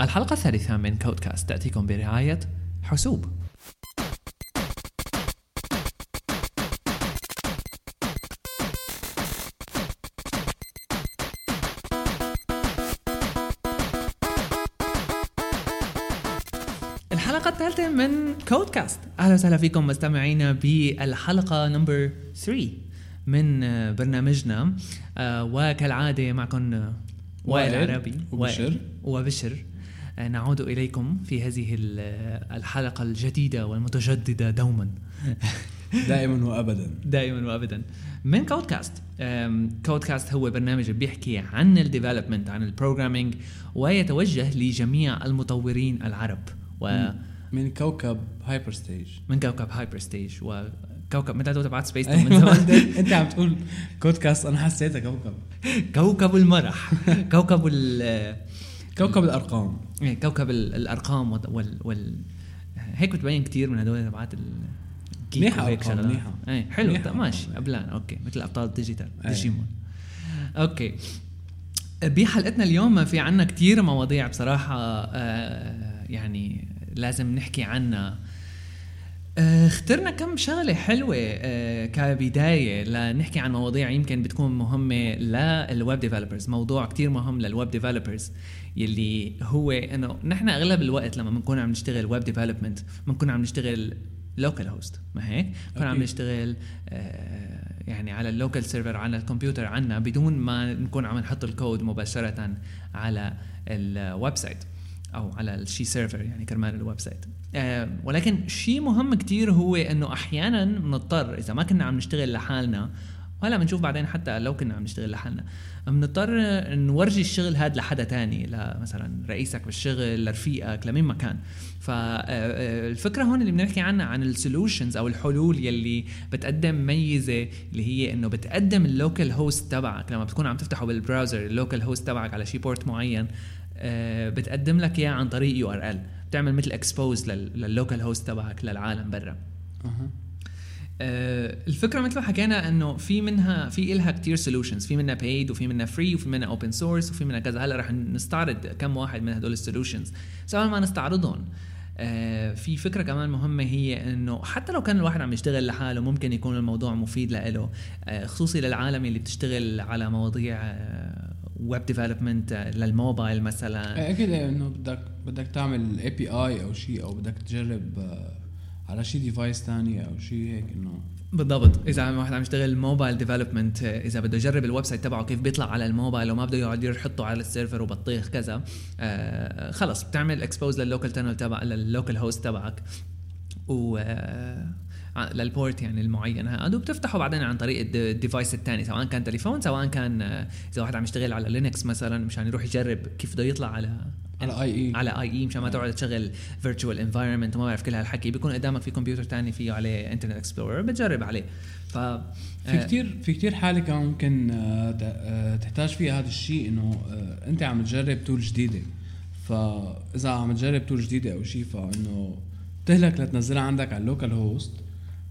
الحلقة الثالثة من كودكاست تأتيكم برعاية حسوب. الحلقة الثالثة من كودكاست أهلا وسهلا فيكم مستمعينا بالحلقة number 3 من برنامجنا. آه، وكالعادة معكم وائل عربي. وبشر. وبشر. نعود إليكم في هذه ال- الحلقة الجديدة والمتجددة دوما. دائما وابدا. دائما وابدا. من كودكاست كودكاست هو برنامج بيحكي عن ال development عن ال programming ويتوجه لجميع المطورين العرب. ومن من كوكب hyper stage كوكب hyper stage وكوكب متى تبعت space من زمان. انت عم تقول كودكاست أنا حسيتها كوكب. كوكب المرح. كوكب ال كوكب الأرقام. إيه، كوكب ال- الأرقام وال, وال, هيك بتبين كثير من هدول تبعات منيحة شغلات. منيحة. إيه حلو. منيحة طيب ماشي. قبلان okay. مثل أبطال ال digital. أيه. ديجيمون. okay. بحلقتنا اليوم في عنا كتير مواضيع بصراحة آه، يعني لازم نحكي عنها. آه، اخترنا كم شغلة حلوة آه، كبداية لنحكي عن مواضيع يمكن بتكون مهمة لل web developers موضوع كتير مهم لل web developers يلي هو إنه نحن أغلب الوقت لما بنكون عم نشتغل web development بنكون عم نشتغل localhost ما هيك؟ بنكون عم. نشتغل آه، يعني على ال local server على الكمبيوتر عنا بدون ما نكون عم نحط الكود مباشرة على ال website أو على الشي server يعني كرمال ال website آه ولكن شيء مهم كتير هو إنه أحيانا بنضطر إذا ما كنا عم نشتغل لحالنا وهلا بنشوف بعدين حتى لو كنا عم نشتغل لحالنا. بنضطر نورجي الشغل هذا لحدا تاني مثلا رئيسك بالشغل لرفيقك لمين ما كان. فالفكرة هون اللي بنحكي عنها عن ال solutions أو الحلول يلي بتقدم ميزة اللي هي إنه بتقدم ال localhost تبعك. لما بتكون عم تفتحه بال browser ال localhost تبعك على شي port معين آه، بتقدم لك إياه عن طريق URL. بتعمل مثل expose لل localhost تبعك للعالم برا. آه، الفكرة مثل ما حكينا إنه في منها في إلها كتير solutions في منها paid وفي منها free وفي منها open source وفي منها كذا. هلأ رح نستعرض كم واحد من هدول ال solutions بس قبل ما نستعرضهم آه، في فكرة كمان مهمة هي إنه حتى لو كان الواحد عم يشتغل لحاله ممكن يكون الموضوع مفيد لإله آه، خصوصي للعالم اللي بتشتغل على مواضيع web development للموبايل مثلا. إيه، أكيد إنه بدك بدك تعمل API أو شيء أو بدك تجرب آه، على شيء device ثاني أو شيء هيك إنه بالضبط. إذا واحد عم يشتغل mobile development إذا بده يجرب ال website تبعه كيف بيطلع على الموبايل وما بده يقعد يحطه على ال server وبطيخ كذا آه خلص بتعمل expose لل local tunnel تبع لل localhost تبعك. و آه، لل port يعني المعين. هذا وبتفتحه بعدين عن طريق الد- ال device الثاني سواء كان تليفون سواء كان آه، إذا واحد عم يشتغل على لينكس مثلا مشان يروح يجرب كيف بده يطلع على على IE. على IE مشان ما تقعد تشغل virtual environment وما بعرف كل هالحكي. بيكون قدامك في كمبيوتر تاني فيه عليه Internet Explorer بتجرب عليه. ف في كتير في كتير حالة كمان ممكن آه، آه، تحتاج فيها هذا الشيء إنه آه، أنت عم تجرب tool جديدة. فاذا عم تجرب tool جديدة أو شيء فإنه تهلك لتنزلها عندك على ال localhost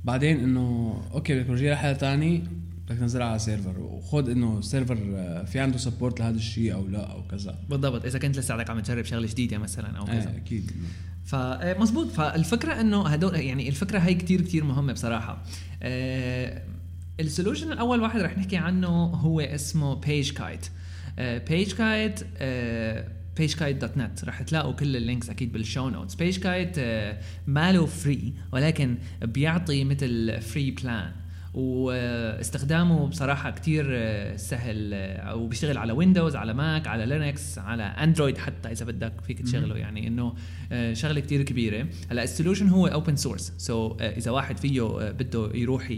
بعدين إنه okay بدك تورجيها لحدا تاني. بدك تنزلها على server وخذ إنه ال server آه، في عنده support لهذا الشيء أو لا أو كذا. بالضبط. إذا كنت لسه عم تجرب شغلة جديدة مثلا أو كذا. آه، أكيد فمزبوط فالفكرة إنه هدول يعني الفكرة هي كتير كتير مهمة بصراحة. آه، ال solution الأول واحد رح نحكي عنه هو اسمه PageKite PageKite PageKite dot net رح تلاقوا كل ال links أكيد بال show notes. PageKite ماله free ولكن بيعطي مثل free plan واستخدامه بصراحة كتير آه، سهل آه، وبيشتغل على ويندوز على ماك على لينكس على اندرويد حتى إذا بدك فيك تشغله. يعني إنه آه، شغلة كتير كبيرة. هلأ ال solution هو open source so إذا واحد فيه بده يروح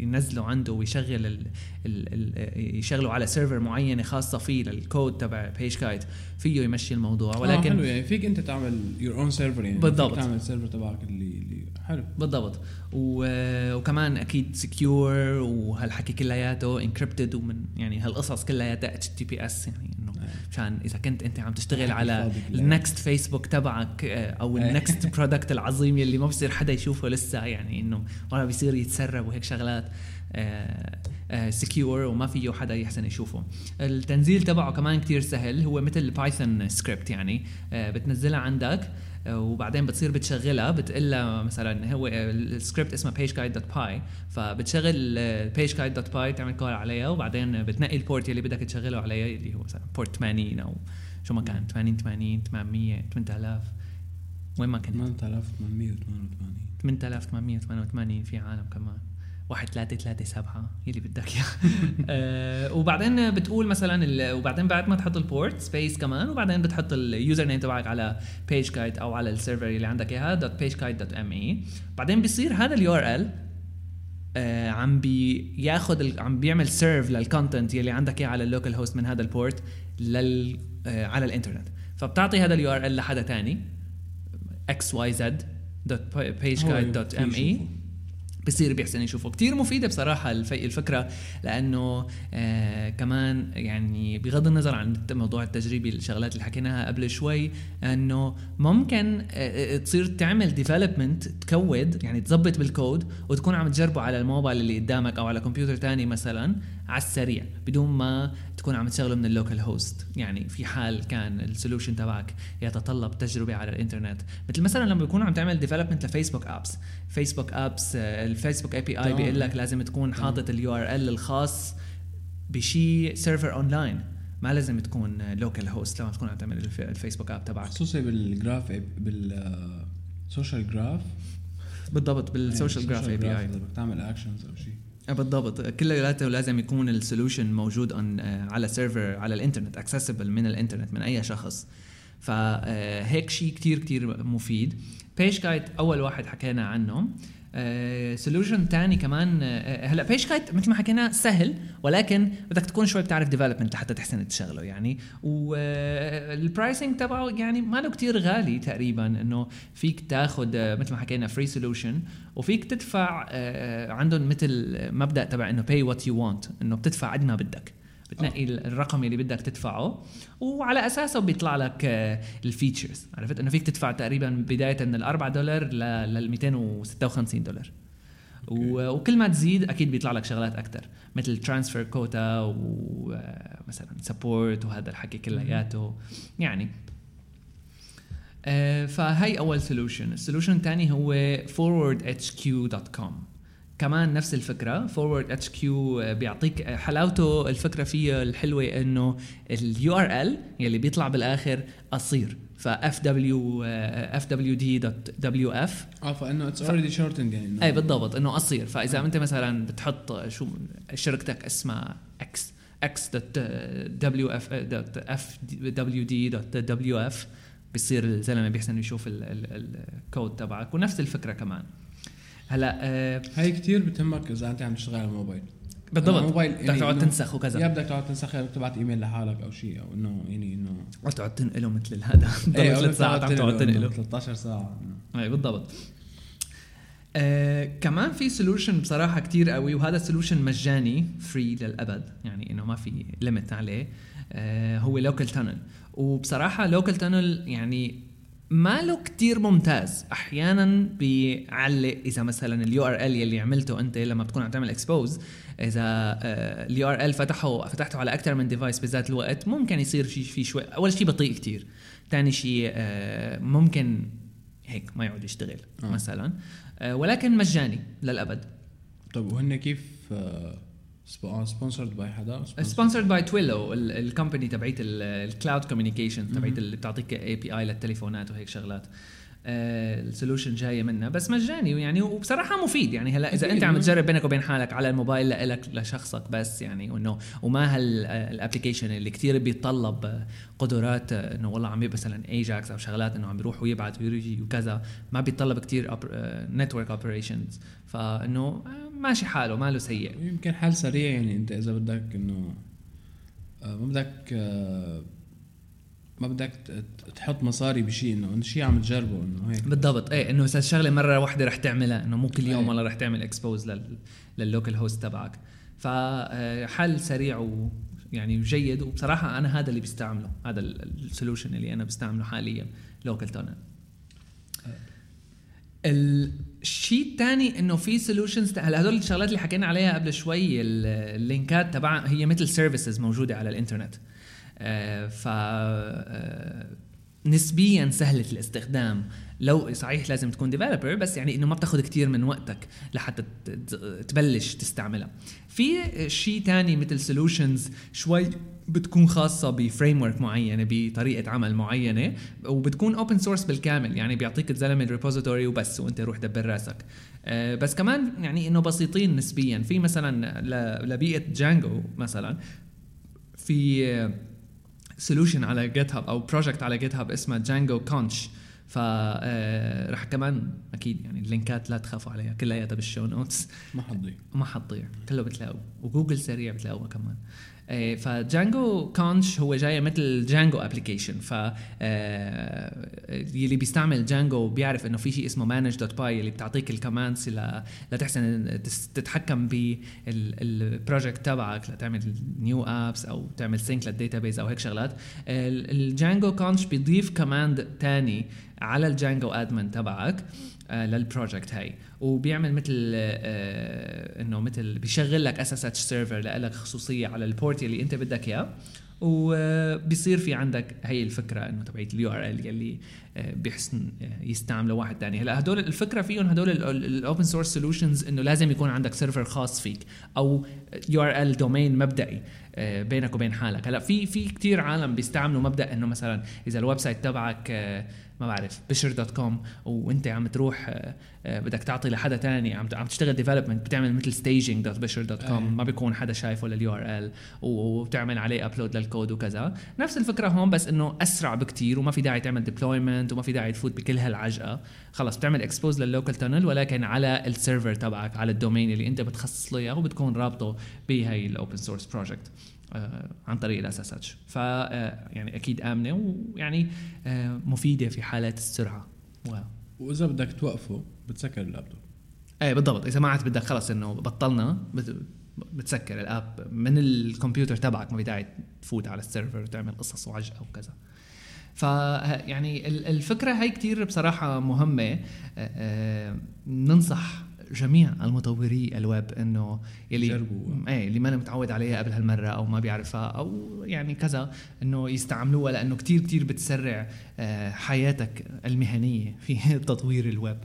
ينزله عنده ويشغل ال ال ال يشغله على server معينة خاصة فيه للكود تبع PageKite فيه يمشي الموضوع ولكن ولكن آه حلو يعني فيك أنت تعمل your own server يعني بالضبط. تعمل server تبعك اللي اللي حلو بالضبط و- وكمان أكيد secure وهالحكي كلياته encrypted ومن يعني هالقصص كلياتها HTTPS يعني إنه مشان إذا كنت أنت عم تشتغل حكي على. ال next Facebook تبعك آه، أو. ال next product العظيم يلي ما بصير حدا يشوفه لسه يعني إنه ولا بيصير يتسرب وهيك شغلات secure وما فيه حدا يحسن يشوفه. التنزيل تبعه كمان كتير سهل. هو مثل Python script يعني. آه، بتنزلها عندك آه، وبعدين بتصير بتشغلها. بتقلها مثلا هو السكريبت اسمه PageKite dot py فبتشغل pagekite dot py تعمل call عليها وبعدين بتنقي ال port اللي بدك تشغله عليها اللي هو مثلا port 80 أو شو ما كان 80 80 800 8000 وين ما كنت؟ 8888 8888 في عالم كمان. واحد ثلاثة ثلاثة سبعة يلي بدك اياه آه، وبعدين بتقول مثلا وبعدين بعد ما تحط ال port space كمان وبعدين بتحط ال username تبعك على pagekite أو على ال server اللي عندك إياها dot pagekite dot me بعدين بيصير هذا ال URL عم بياخذ عم بيعمل serve لل content يلي عندك إياه على ال localhost من هذا ال port لل آه، على الإنترنت. فبتعطي هذا ال URL لحدا تاني xyz dot pagekite dot me بصير بيحسن يشوفه. كتير مفيدة بصراحة الف- الفكرة لأنه آه كمان يعني بغض النظر عن موضوع التجريبي الشغلات اللي حكيناها قبل شوي أنه ممكن آه آه، تصير تعمل development ت code يعني تظبط بالكود وتكون عم تجربه على الموبايل اللي قدامك أو على كمبيوتر تاني مثلا. على السريع بدون ما تكون عم تشغله من ال localhost. يعني في حال كان ال solution تبعك يتطلب تجربة على الإنترنت. مثل مثلا لما بيكون عم تعمل development لفيسبوك apps فيسبوك apps الفيسبوك API. بيقول لك لازم تكون حاطط ال URL الخاص بشي server online ما لازم تكون localhost لما تكون عم تعمل الف- الفيسبوك app تبعك. خصوصي بال graph بال social graph بالضبط بال social graph API إذا بدك تعمل actions أو شيء. بالضبط. كلياته لازم يكون ال solution موجود آه، على server على الإنترنت accessible من الإنترنت من أي شخص. فهيك شيء كتير كتير مفيد. pagekite أول واحد حكينا عنه solution تاني كمان آه، هلا pagekite مثل ما حكينا سهل ولكن بدك تكون شوي بتعرف development لحتى تحسن تشغله يعني. وال pricing تبعه يعني ما له كتير غالي تقريبا إنه فيك تاخذ آه، مثل ما حكينا free solution وفيك تدفع آه، عندهم مثل مبدأ تبع إنه pay what you want إنه بتدفع قد ما بدك. بتنقي الرقم اللي بدك تدفعه وعلى أساسه بيطلع لك آه، ال features عرفت؟ إنه فيك تدفع تقريبا بداية من ال 4 دولار لل 256 دولار. و- وكل ما تزيد أكيد بيطلع لك شغلات أكثر مثل transfer quota ومثلا support وهذا الحكي كلياته. يعني آه، فهي أول solution ال solution الثاني هو forwardhq.com كمان نفس الفكرة. Forward HQ بيعطيك آه، حلاوته الفكرة فيه الحلوة إنه ال URL يلي بيطلع بالآخر قصير. ف اف دبليو اف دبليو دي دوت دبليو اف آه فإنه it's already shortened يعني. اي بالضبط إنه قصير. فإذا أنت مثلا بتحط شو شركتك اسمها إكس إكس دوت دبليو اف دوت اف دبليو دي دوت دبليو اف بصير الزلمة بيحسن يشوف ال- ال- الكود تبعك. ونفس الفكرة كمان. هلا آه، هاي كثير بتهمك إذا أنت عم تشتغل على الموبايل. بالضبط. الموبايل بدك يعني تقعد تنسخ يا وكذا بدك تقعد تنسخ يا بدك تبعت إيميل لحالك أو شيء أو إنه يعني إنه وتقعد تنقله مثل هذا إيه، ضل ثلاث ساعات عم تقعد تنقله 13 ساعة. اي بالضبط. آه كمان في solution بصراحة كتير قوي وهذا solution مجاني free للأبد. يعني إنه ما في limit عليه. آه هو localtunnel وبصراحة localtunnel يعني ما له كتير ممتاز. أحيانا بيعلق إذا مثلا ال URL يلي عملته أنت لما بتكون عم تعمل expose إذا ال URL فتحه فتحته على أكثر من device بذات الوقت ممكن يصير في في شوي أول شيء بطيء كتير. ثاني شيء آه ممكن هيك ما يعود يشتغل آه. مثلا. آه ولكن مجاني للأبد. طيب وهن كيف sponsored by حدا sponsored by Twilio ال company تبعت ال cloud communication تبعت اللي بتعطيك API للتليفونات وهيك شغلات. ال solution جاية منها. بس مجاني يعني وبصراحة مفيد. يعني هلا إذا أنت عم. تجرب بينك وبين حالك على الموبايل لإلك لشخصك بس يعني وانه وما هال application اللي كتير بيتطلب آه، قدرات آه، إنه والله عم مثلا ايجاكس أو شغلات إنه عم بيروح ويبعت ويجي وكذا ما بيتطلب كتير network operations فإنه آه، ماشي حاله ما له سيء. يمكن حل سريع يعني أنت إذا بدك إنه آه، ما بدك آه، ما بدك تحط مصاري بشيء انه شيء عم تجربه إنه هيك. بالضبط. إيه إنه إذا الشغله مرة واحدة رح تعملها إنه مو كل يوم إيه. والله رح تعمل expose لل لل localhost تبعك. فحل سريع و يعني جيد. وبصراحة أنا هذا اللي بستعمله. هذا ال solution اللي أنا بستعمله حاليا localtunnel الشيء الثاني إنه في solutions هلا هدول الشغلات اللي حكينا عليها قبل شوي ال- اللينكات تبع هي مثل services موجودة على الإنترنت. آه، ف آه، نسبيا سهلة الاستخدام. لو صحيح لازم تكون developer بس يعني إنه ما بتاخذ كتير من وقتك لحتى تبلش تستعملها. في شيء تاني مثل solutions شوي بتكون خاصة ب framework معينة بطريقة عمل معينة وبتكون open source بالكامل. يعني بيعطيك الزلمة ال repository وبس وأنت روح دبر راسك. آه، بس كمان يعني إنه بسيطين نسبيا. في مثلا لبيئة Django مثلا في solution على GitHub أو project على GitHub اسمه Django كونش ف آه، رح كمان أكيد يعني اللينكات لا تخافوا عليها كلياتها بال show notes ما حضيع ما حتضيع. كله بتلاقوه. وجوجل سريع بتلاقوها كمان. ف Django Conch هو جاي مثل Django application ف آه، يلي بيستعمل Django بيعرف إنه في شيء اسمه manage dot py اللي بتعطيك ال commands ل- لتحسن تتحكم بال project تبعك لتعمل new apps أو تعمل sync لل database أو هيك شغلات. ال- ال Django Conch بيضيف command تاني على ال Django admin تبعك. آه، لل project هاي. وبيعمل مثل آه، إنه مثل بيشغل لك SSH server لك خصوصية على ال port اللي أنت بدك إياه. وبيصير في عندك هي الفكرة إنه تبعت ال URL يلي آه، بيحسن آه، يستعمله واحد تاني. هلا هدول الفكرة فيهم هدول ال open source solutions إنه لازم يكون عندك server خاص فيك أو URL domain مبدئي آه، بينك وبين حالك. هلا في في كثير عالم بيستعملوا مبدأ إنه مثلا إذا ال website تبعك آه، ما بعرف بشر dot com وإنت عم تروح بدك تعطي لحدا تاني عم عم تشتغل development بتعمل مثل staging dot بشر dot. com ما بيكون حدا شايفه لل URL وبتعمل عليه upload لل code وكذا. نفس الفكرة هون بس إنه أسرع بكتير وما في داعي تعمل deployment وما في داعي تفوت بكل هالعجقة. خلاص بتعمل expose لل local tunnel ولكن على ال server تبعك على ال domain اللي انت بتخصص له إياه وبتكون رابطه بهي ال open source project عن طريق ال SSH ف آه، يعني أكيد آمنة ويعني آه، مفيدة في حالات السرعة. و... وإذا بدك توقفه بتسكر اللابتوب. إيه بالضبط. إذا ما عاد بدك خلص إنه بطلنا بت... بتسكر ال app من الكمبيوتر تبعك ما بداعي تفوت على ال server وتعمل قصص وعجقة وكذا. ف يعني ال- الفكرة هي كتير بصراحة مهمة. آه، آه، ننصح جميع المطوري الويب إنه يلي يجربوا. إيه اللي ما متعود عليها قبل هالمرة أو ما بيعرفها أو يعني كذا إنه يستعملوها لأنه كتير كتير بتسرع آه، حياتك المهنية في تطوير الويب.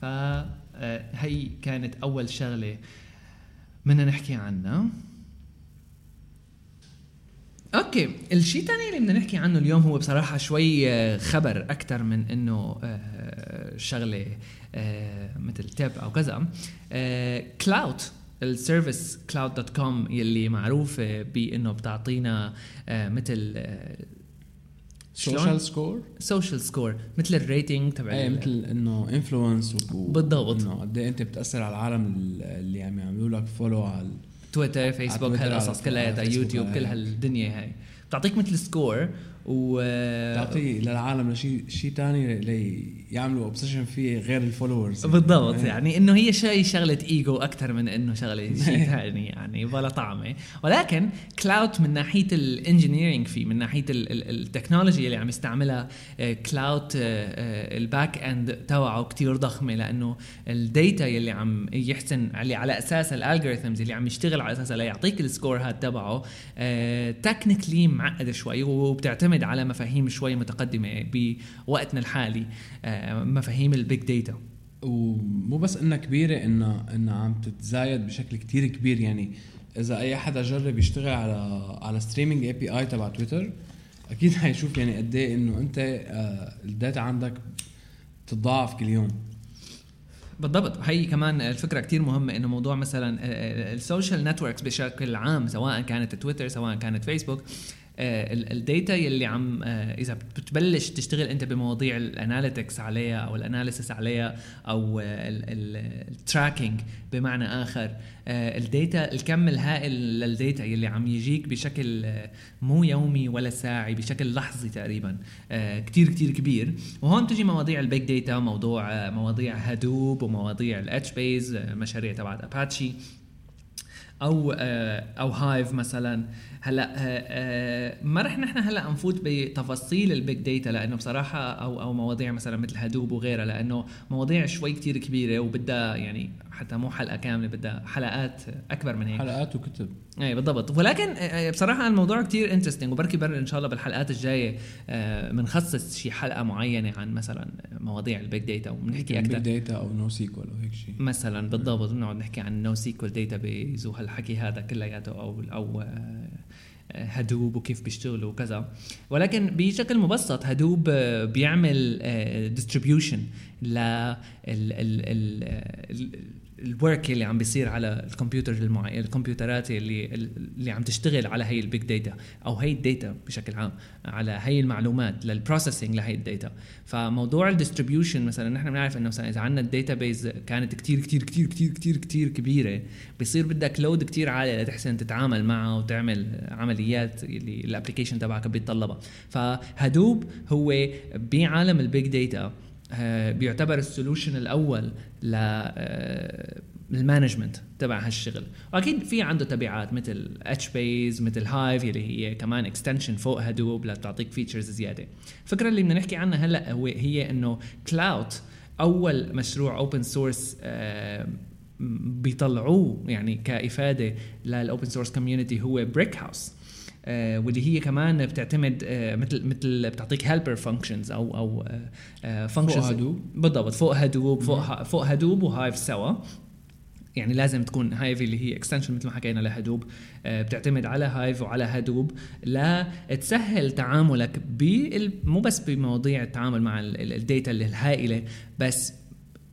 فهي كانت أول شغلة بدنا نحكي عنها. Okay. الشيء الثاني اللي بدنا نحكي عنه اليوم هو بصراحة شوي آه، خبر أكثر من إنه آه، شغلة آه، مثل tip أو كذا Klout ال service Klout dot com يلي معروفه بإنه بتعطينا مثل social score social score مثل ال rating تبع إيه مثل إنه influence بالضبط. إنه قد إيه أنت بتأثر على العالم اللي عم يعملوا لك follow على Twitter Facebook هالقصص كلها يوتيوب كل. هالدنيا هاي بتعطيك مثل score و تعطيه للعالم لشيء شيء ثاني ليعملوا obsession فيه غير ال followers بالضبط إيه. يعني إنه هي شيء شغلة ايجو أكثر من إنه شغلة شيء ثاني يعني ولا طعمة ولكن Klout من ناحية ال engineering فيه من ناحية ال- ال- ال technology اللي عم يستعملها Klout ال back end تبعه كتير ضخمة لأنه ال data يلي عم يحسن اللي على أساس ال algorithms اللي عم يشتغل على أساسها ليعطيك ال score هاد تبعه technically معقد شوي وبتعتمد على مفاهيم شوي متقدمة بوقتنا الحالي آه، مفاهيم ال big data ومو بس إنها كبيرة إنها إنها عم تتزايد بشكل كتير كبير. يعني إذا أي حدا جرب يشتغل على على streaming API تبع تويتر أكيد حيشوف يعني قد إيه إنه أنت آه، ال data عندك تتضاعف كل يوم. بالضبط. هي كمان الفكرة كتير مهمة إنه موضوع مثلا ال social networks بشكل عام سواء كانت تويتر سواء كانت فيسبوك آه، ال data يلي عم آه، إذا بتبلش تشتغل أنت بمواضيع ال analytics عليها أو ال analysis عليها أو ال tracking بمعنى آخر آه، ال data الكم الهائل لل data يلي عم يجيك بشكل آه، مو يومي ولا ساعي بشكل لحظي تقريبا آه، كتير كتير كبير. وهون تجي مواضيع ال big data موضوع آه، مواضيع Hadoop ومواضيع ال HBase مشاريع تبعت اباتشي أو آه، أو Hive مثلا. هلا آه، آه، ما رح نحن هلا نفوت بتفاصيل ال big data لأنه بصراحة أو أو مواضيع مثلا مثل Hadoop وغيرها لأنه مواضيع شوي كتير كبيرة وبدها يعني حتى مو حلقة كاملة بدها حلقات أكبر من هيك. حلقات وكتب. اي بالضبط. ولكن بصراحة الموضوع كتير interesting وبركي بر إن شاء الله بالحلقات الجاية بنخصص شي حلقة معينة عن مثلا مواضيع ال big data وبنحكي أكثر big data أو NoSQL أو هيك شيء مثلا بالضبط بنقعد نحكي عن NoSQL database وهالحكي هذا كلياته أو أو Hadoop وكيف بيشتغلوا وكذا. ولكن بشكل مبسط Hadoop بيعمل distribution لل ال work اللي عم بيصير على الكمبيوتر المعين الكمبيوترات اللي اللي عم تشتغل على هي ال big data أو هي ال data بشكل عام على هي المعلومات لل processing لهي ال data. فموضوع ال distribution مثلا نحن بنعرف إنه مثلا إذا عندنا ال database كانت كتير كتير كتير كتير كتير كتير كبيرة بصير بدك load كتير عالي لتحسن تتعامل معها وتعمل عمليات اللي ال application تبعك بيتطلبها. ف Hadoop هو بعالم ال big data بيعتبر ال solution الأول آه، تبع هالشغل. وأكيد في عنده تبعات مثل HBase مثل Hive اللي هي كمان extension فوق Hadoop لتعطيك features زيادة. الفكرة اللي بدنا نحكي عنها هلأ هو هي إنه Klout أول مشروع open source بيطلعوه يعني كإفادة لل open source community هو Brickhouse آه واللي هي كمان بتعتمد آه مثل مثل بتعطيك helper functions أو أو functions آه، فوق Hadoop. بالضبط فوق Hadoop فوق فوق Hadoop و Hive سوا يعني لازم تكون Hive اللي هي extension مثل ما حكينا ل Hadoop آه، بتعتمد على Hive وعلى Hadoop. لتسهل تعاملك مو بس بمواضيع التعامل مع ال data الهائلة بس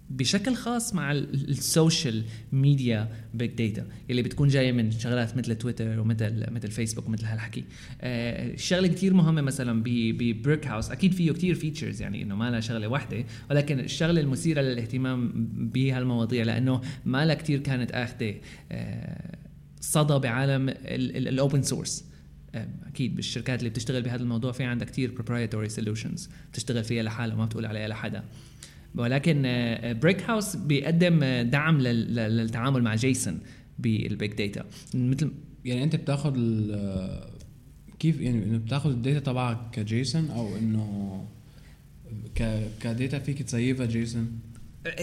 بشكل خاص مع ال social media big data اللي بتكون جاية من شغلات مثل تويتر ومثل مثل فيسبوك ومثل هالحكي. آه كثير مهمة مثلا ب Brickhouse أكيد فيه كثير features يعني إنه ما لها شغلة واحدة ولكن الشغلة المثيرة للاهتمام بهالمواضيع لأنه ما لها كثير كانت آخذة آه صدى بعالم ال open source آه، أكيد بالشركات اللي بتشتغل بهذا الموضوع في عندها كثير proprietary solutions بتشتغل فيها لحالها ما بتقول عليها لحدا. ولكن Brick آه، house بيقدم آه، دعم للتعامل مع JSON بال big data مثل يعني أنت بتاخذ كيف يعني إنه بتاخذ ال data تبعك ك JSON أو إنه ك ك data فيك ت save ها JSON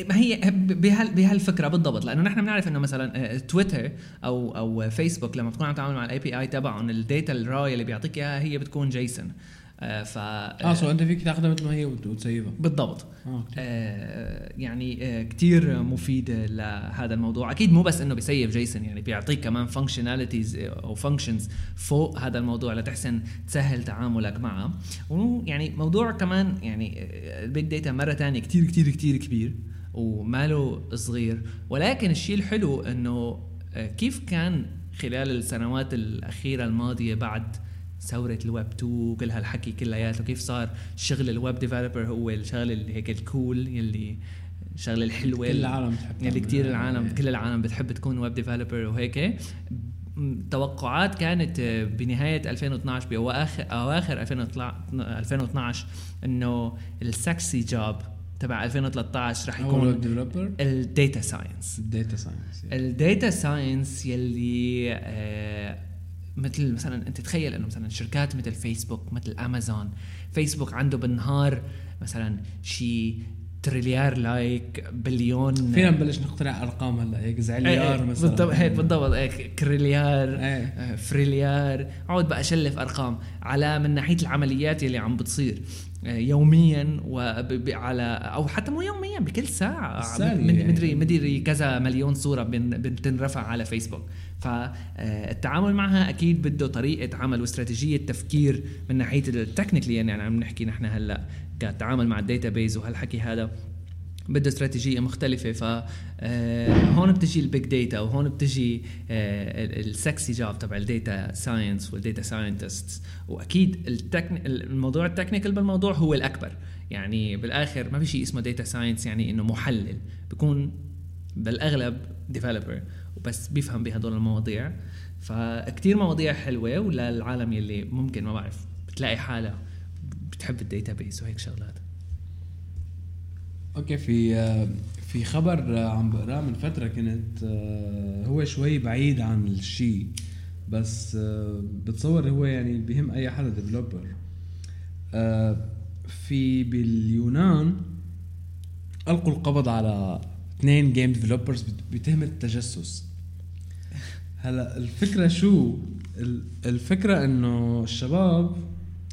ما هي بهال بهالفكرة بالضبط. لأنه نحن بنعرف إنه مثلا تويتر آه، أو أو فيسبوك لما بتكون عم تتعامل مع ال API تبعهم ال data ال raw اللي بيعطيك إياها هي بتكون JSON آه، ف آه so أنت فيك تاخذها مثل ما هي وت save ها بالضبط. آه, آه يعني آه كثير مفيد لهذا الموضوع. أكيد مو بس إنه بي save JSON يعني بيعطيك كمان functionalities أو functions فوق هذا الموضوع لتحسن تسهل تعاملك معه. ويعني موضوع كمان يعني ال big data مرة ثانية كثير كثير كثير كبير وماله صغير. ولكن الشيء الحلو إنه آه، كيف كان خلال السنوات الأخيرة الماضية بعد ثورة الويب 2 وكل هالحكي كلياته كيف صار شغل ال web developer هو الشغله اللي هيك ال cool يلي الشغله الحلوه كل العالم بتحب يلي كثير العالم كل العالم بتحب تكون web developer وهيك. توقعات كانت بنهاية 2012 باواخر أواخر 2012 إنه ال sexy job تبع 2013 رح يكون ال data science ال data science ال data science يلي آه مثل مثلا أنت تخيل إنه مثلا شركات مثل فيسبوك مثل Amazon Facebook عنده بالنهار مثلا شي تريليار like billion. فينا نبلش نخترع أرقام هلا هيك زعليار إيه مثلا. بالضبط هيك بالضبط هيك كريليار إيه. آه، فريليار. اقعد بقى أشلف أرقام على من ناحية العمليات اللي عم بتصير. يوميا وعلى أو حتى مو يوميا بكل ساعة. مدري مدري كذا مليون صورة بتنرفع على فيسبوك. فالتعامل معها أكيد بده طريقة عمل واستراتيجية تفكير من ناحية ال technically يعني عم نحكي نحن هلأ كتعامل مع ال database وهالحكي هذا. بده استراتيجية مختلفة. ف آه، هون بتجي ال big data وهون بتجي ال sexy job تبع ال data science وال data scientist وأكيد الموضوع ال technical بالموضوع هو الأكبر. يعني بالآخر ما في شيء اسمه data science يعني إنه محلل. بيكون بالأغلب developer وبس بيفهم بهدول المواضيع. فكتير مواضيع حلوة وللعالم يلي ممكن ما بعرف بتلاقي حالها بتحب ال database وهيك شغلات. okay في آه، في خبر آه، عم بقراه من فترة كنت آه، هو شوي بعيد عن الشيء بس آه، بتصور هو يعني بهم أي حدا developer في باليونان ألقوا القبض على اثنين game developers بتهمه التجسس. هلا الفكرة شو؟ ال- الفكرة إنه الشباب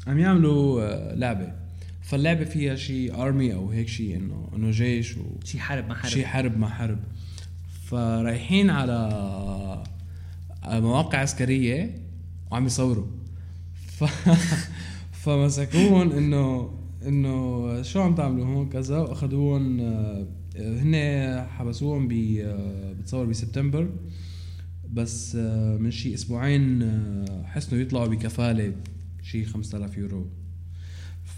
عم يعملوا آه، لعبة. فاللعبة فيها شيء ارمي أو هيك شيء إنه إنه جيش و شي حرب ما حرب. شيء حرب مع حرب. فرايحين على مواقع عسكرية وعم يصوروا. ف... فمسكوهم إنه إنه شو عم تعملوا هون؟ كذا واخذوهم آه، هن حبسوهم ب آه، بتصور بسبتمبر. بس آه، من شي أسبوعين حسنوا يطلعوا بكفالة شي 5000 يورو.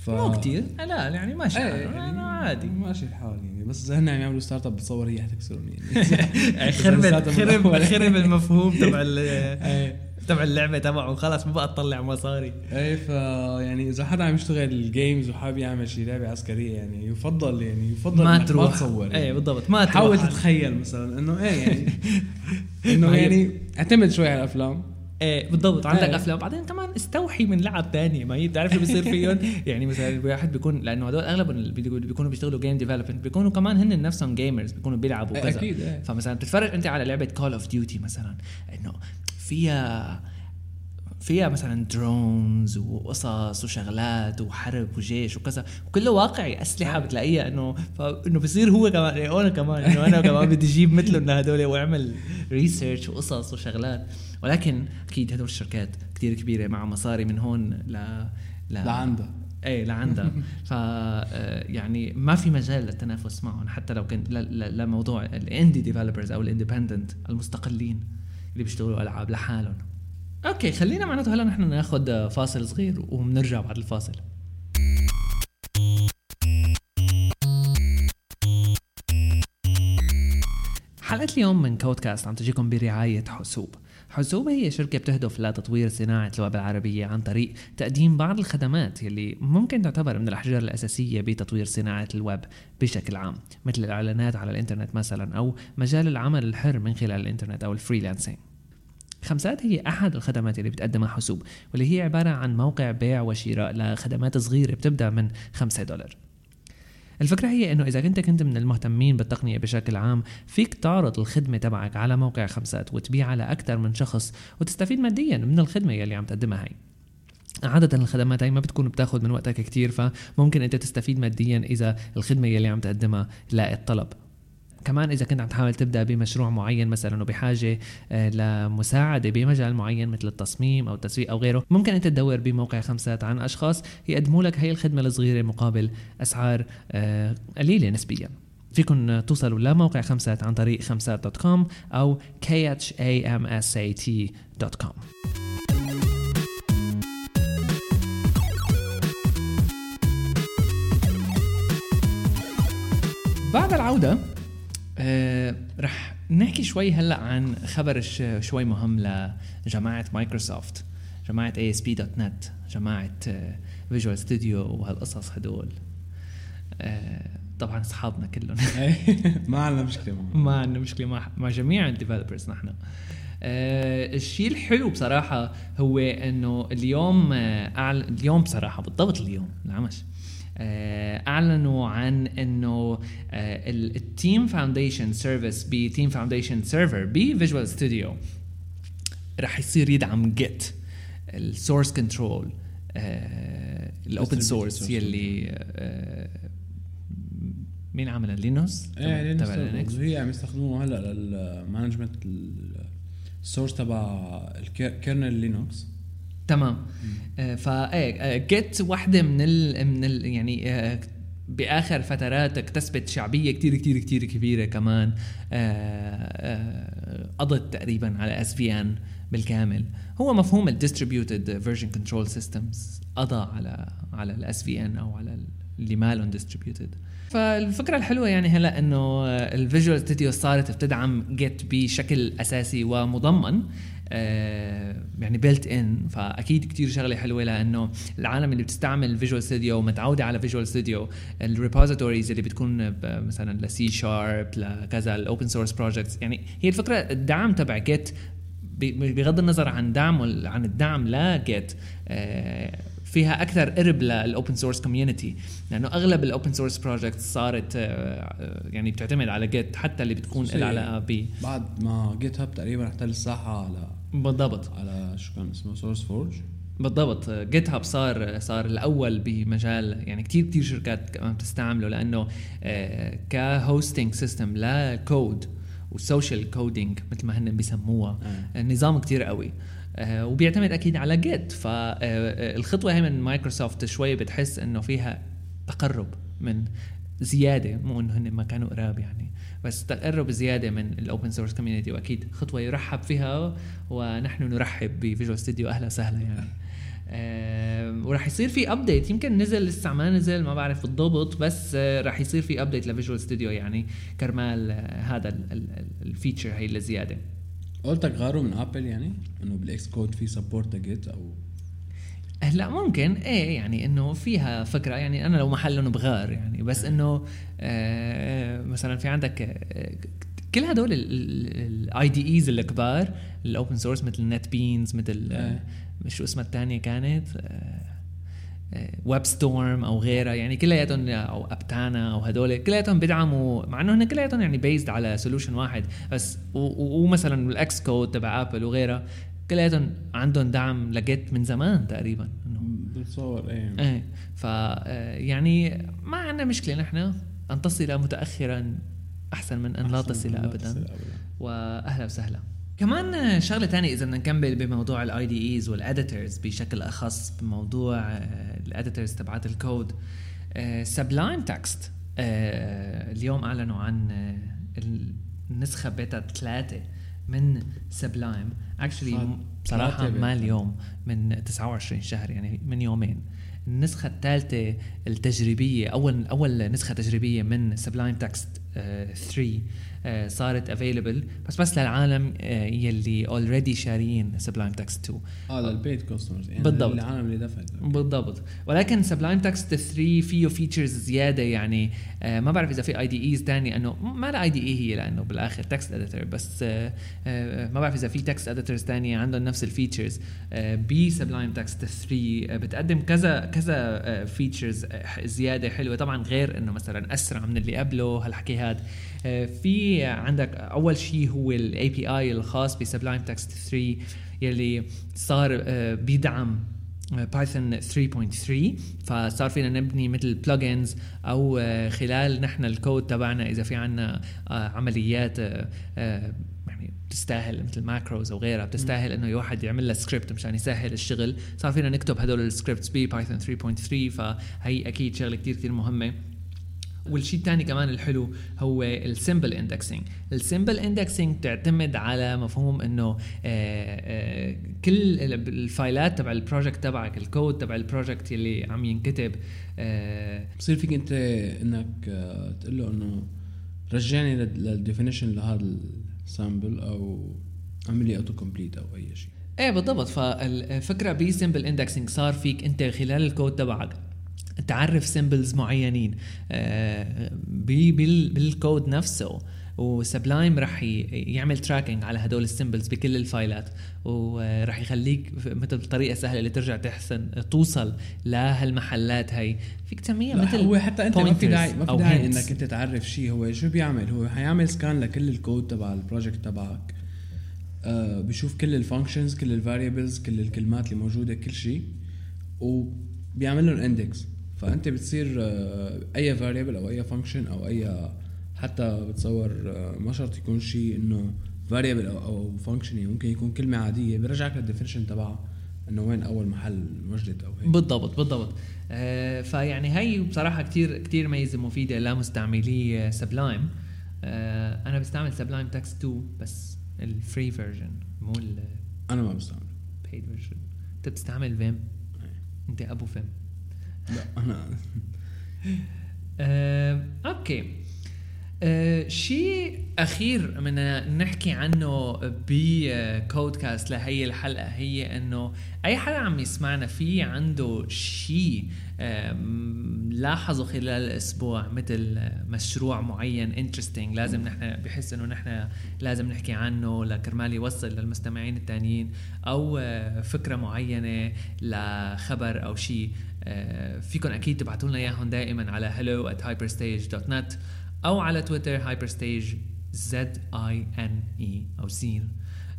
ف... مو كتير. لا يعني ماشي إيه. يعني عادي. ماشي الحال يعني. بس اذا هن عم يعملوا startup بتصور هي حتكسرهم يعني. خرب لساتهم خرب. خرب المفهوم تبع إيه. تبع اللعبة تبعه. خلص ما بقى تطلع مصاري. إيه ف يعني إذا حدا عم يشتغل games وحابب يعمل شي لعبة عسكرية يعني يفضل يعني يفضل ما تروح ما تصور يعني. بالضبط. ما تروح. حاول تتخيل مثلا إنه إيه يعني. إنه هي- يعني اعتمد شوي على الأفلام. إيه بالضبط عندك إيه. افلام بعدين كمان استوحي من لعب تانية ما هي بتعرف شو بيصير فيهم؟ يعني مثلا الواحد بيكون لأنه هدول اللي بيقولوا- بيكونوا بيشتغلوا game development بيكونوا كمان هن نفسهم gamers بيكونوا بيلعبوا إيه، وكذا. أكيد، إيه. فمثلا بتتفرج أنت على لعبة Call of Duty مثلا إنه فيها فيها مثلا drones وقصص وشغلات وحرب وجيش وكذا وكله واقعي أسلحة بتلاقيها انه فإنه بصير هو كمان إيه، أنا كمان إنه أنا كمان بدي أجيب مثلهم لهدول وأعمل research وقصص وشغلات. ولكن أكيد هدول الشركات كتير كبيرة مع مصاري من هون ل ل لعندها إيه لعندها ف آه، يعني ما في مجال للتنافس معهم حتى لو كان ل- ل- لموضوع ال indie developers أو ال independent المستقلين اللي بيشتغلوا ألعاب لحالهم. okay خلينا معناته هلا نحن ناخذ فاصل صغير وبنرجع بعد الفاصل. حلقة اليوم من كودكاست عم تجيكم برعاية حسوب حسوب هي شركة بتهدف لتطوير صناعة اللغة العربية عن طريق تقديم بعض الخدمات يلي ممكن تعتبر من الأحجار الأساسية بتطوير صناعة الويب بشكل عام مثل الإعلانات على الإنترنت مثلا أو مجال العمل الحر من خلال الإنترنت أو ال freelancing. خمسات هي أحد الخدمات اللي بتقدمها حسوب واللي هي عبارة عن موقع بيع وشراء لخدمات صغيرة بتبدأ من 5 دولار. الفكرة هي إنه إذا كنت كنت من المهتمين بالتقنية بشكل عام فيك تعرض الخدمة تبعك على موقع خمسات وتبيعها لأكثر من شخص وتستفيد ماديا من الخدمة يلي عم تقدمها هي. عادة الخدمات هي ما بتكون بتاخذ من وقتك كتير فممكن أنت تستفيد ماديا إذا الخدمة يلي عم تقدمها لاقت طلب كمان إذا كنت عم تحاول تبدأ بمشروع معين مثلا وبحاجة آه، لمساعدة بمجال معين مثل التصميم أو التسويق أو غيره ممكن أنت تدور بموقع خمسات عن أشخاص يقدموا لك هي الخدمة الصغيرة مقابل أسعار آه، قليلة نسبيا. فيكن توصلوا لموقع خمسات عن طريق خمسات dot com أو khamsat dot com. بعد العودة رح نحكي شوي هلأ عن خبر شوي مهم لجماعة مايكروسوفت جماعة ASP.NET جماعة فيجوال ستوديو وهالقصص هدول. آه طبعا أصحابنا كلهم. إيه، ما عندنا مشكلة معه ما عندنا مشكلة مع مع جميع ال developers نحن. آه الشيء الحلو بصراحة هو إنه اليوم آه أعل... اليوم بصراحة بالضبط اليوم العمش آه أعلنوا عن إنه آه ال Team Foundation Service ب Team Foundation Server بفيجوال ستوديو رح يصير يدعم جيت ال source control ال open source يلي آه، مين عملها؟ لينوس؟ إيه لينكس هي عم يستخدموه هلأ لل management ال source تبع ال kernel لينوكس تمام. آه، فايه جيت واحدة من ال من ال يعني آه، بآخر فترات اكتسبت شعبية كتير كتير كتير كبيرة كمان. آه، آه، قضت تقريبا على SVN بالكامل. هو مفهوم ال distributed version control systems قضى على على ال SVN أو على اللي ما لهم distributed فالفكرة الحلوة يعني هلأ إنه الفيجوال ستوديو صارت بتدعم جيت بشكل أساسي ومضمن. آه يعني built in فأكيد كتير شغلة حلوة لأنه العالم اللي بتستعمل فيجوال ستوديو ومتعوده على فيجوال ستوديو ال repositories اللي بتكون مثلا لسي شارب لكذا ال open source projects يعني هي الفكرة الدعم تبع جيت بغض النظر عن دعم عن الدعم لجيت آه فيها أكثر قرب لل open source community لأنه أغلب ال open source project صارت آه، يعني بتعتمد على جيت حتى اللي بتكون لها علاقة ب بعد ما جيت هاب تقريبا احتل الساحة على بالضبط. على شو كان اسمه سورس فورج بالضبط. جيت هاب صار صار الأول بمجال يعني كثير كثير شركات كمان بتستعمله لأنه آه، ك hosting system ل code وال social coding مثل ما هن بيسموها. آه. نظام كثير قوي. آه، وبيعتمد أكيد على جيت فالخطوه هي من مايكروسوفت شوي بتحس إنه فيها تقرب من زيادة مو إنه هن ما كانوا قراب يعني بس تقرب زيادة من ال open source community وأكيد خطوة يرحب فيها ونحن نرحب بفيجوال ستوديو أهلا وسهلا يعني. وراح يصير في update يمكن نزل لسه ما نزل ما بعرف بالضبط بس راح يصير في update لفيجوال ستوديو يعني كرمال هذا ال feature هي الزياده قلتك غاروا من ابل يعني؟ إنه بال Xcode في support جيت أو هلا ممكن. إيه يعني إنه فيها فكرة. يعني أنا لو محلهم بغار يعني بس إيه. إنه آه مثلا في عندك آه كل هدول ال IDEs الكبار ال open source مثل نت بينز مثل آه شو اسمها الثانية كانت؟ آه ويب ستورم أو غيرها يعني كلياتهم أو أبتانا أو هدول كلياتهم بيدعموا مع إنه هن كلياتهم يعني based على solution واحد بس ومثلا ال Xcode تبع ابل وغيرها كلياتهم عندهم دعم لجيت من زمان تقريبا. انه بتصور إيه. إيه ف يعني ما عندنا مشكلة نحن أن تصل متاخرا أحسن من أن لا تصل ابدا. واهلا وسهلا. كمان شغلة ثانية إذا بدنا نكمل بموضوع ال IDEs وال editors بشكل أخص بموضوع آه، ال editors تبعات ال code Sublime Text اليوم أعلنوا عن آه، النسخه بيتا ثلاثة من Sublime actually بصراحه ما اليوم من 29 شهر يعني من يومين. النسخة الثالثة التجريبية أول أول نسخة تجريبية من Sublime Text 3 آه، صارت available بس بس للعالم آه، يلي already شاريين Sublime Text 2 آه لل paid customers يعني بالضبط. العالم اللي دفع بالضبط. ولكن Sublime Text 3 فيه features زيادة يعني آه ما بعرف إذا في IDEs ثاني إنه ما لها IDE هي لأنه بالآخر text editor بس ما بعرف إذا في text editors ثانية عندهم نفس ال features ب Sublime Text 3 آه بتقدم كذا كذا features زيادة حلوة. طبعا غير إنه مثلا أسرع من اللي قبله هالحكي هاد آه، في عندك أول شيء هو ال API الخاص ب Sublime Text 3 يلي صار آه، بيدعم بايثون 3.3 فصار فينا نبني مثل plugins أو آه، خلال نحن الكود تبعنا إذا في عنا عمليات يعني بتستاهل مثل macros أو غيرها بتستاهل إنه الواحد يعمل لها سكريبت مشان يسهل الشغل. صار فينا نكتب هدول ال scripts ب Python 3.3 فهي أكيد شغلة كثير كثير مهمة. والشيء الثاني كمان الحلو هو ال symbol indexing ال symbol indexing تعتمد على مفهوم إنه آه، آه، كل الفايلات تبع ال project تبعك الكود تبع ال project اللي عم ينكتب آه، بصير فيك أنت إنك تقول له إنه رجعني لل definition لهذا ال symbol أو اعمل لي auto complete أو أي شيء. إيه بالضبط. فالفكرة ب symbol indexing صار فيك أنت خلال الكود تبعك. تعرف symbols معينين. آه، بالكود نفسه و Sublime رح يعمل tracking على هدول ال symbols بكل الفايلات. ورح يخليك مثل طريقة سهلة اللي ترجع تحسن توصل لهالمحلات هي فيك تسميها مثل هو حتى أنت ما في داعي ما في داعي إنك أنت تعرف شيء هو شو بيعمل. هو حيعمل scan لكل الكود تبع ال project تبعك. آه بشوف كل ال functions كل ال variables كل الكلمات اللي موجوده كل شيء وبيعمل لهم index فأنت بتصير آه، أي variable أو أي function أو أي حتى بتصور آه، ما شرط يكون شيء إنه variable أو أو function يعني ممكن يكون كلمة عادية. بيرجعك لل definition تبعها إنه وين أول محل وجدت أو هيك. بالضبط بالضبط. آه فيعني هي بصراحة كثير كثير ميزة مفيدة لمستعملي Sublime آه أنا بستعمل Sublime Text 2 بس ال free version مو أنا ما بستعمل paid version أنت بتستعمل Vim أنت أبو Vim لا أنا. آه، أوكي. آه شيء أخير بدنا نحكي عنه بكودكاست لهي الحلقة هي إنه أي حدا عم يسمعنا في عنده شيء لاحظوا خلال الأسبوع مثل مشروع معين انترستينج لازم نحن بحس إنه نحن لازم نحكي عنه لكرمال يوصل للمستمعين التانيين أو فكرة معينة لخبر أو شيء فيكم أكيد تبعتوا لنا إياهم دائما على hello at hyperstage.net أو على تويتر hyperstage زد آي إن إي أو زين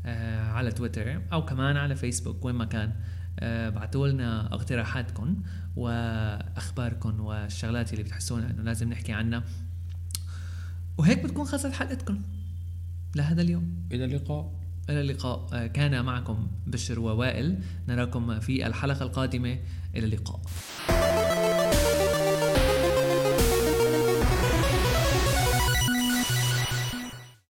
آه على تويتر أو كمان على فيسبوك وين ما كان. آه بعتوا لنا اقتراحاتكم واخباركم والشغلات اللي بتحسونا إنه لازم نحكي عنها. وهيك بتكون خلصت حلقتكم لهذا اليوم. إلى اللقاء. إلى اللقاء. آه كان معكم بشر ووائل. نراكم في الحلقة القادمة. إلى اللقاء.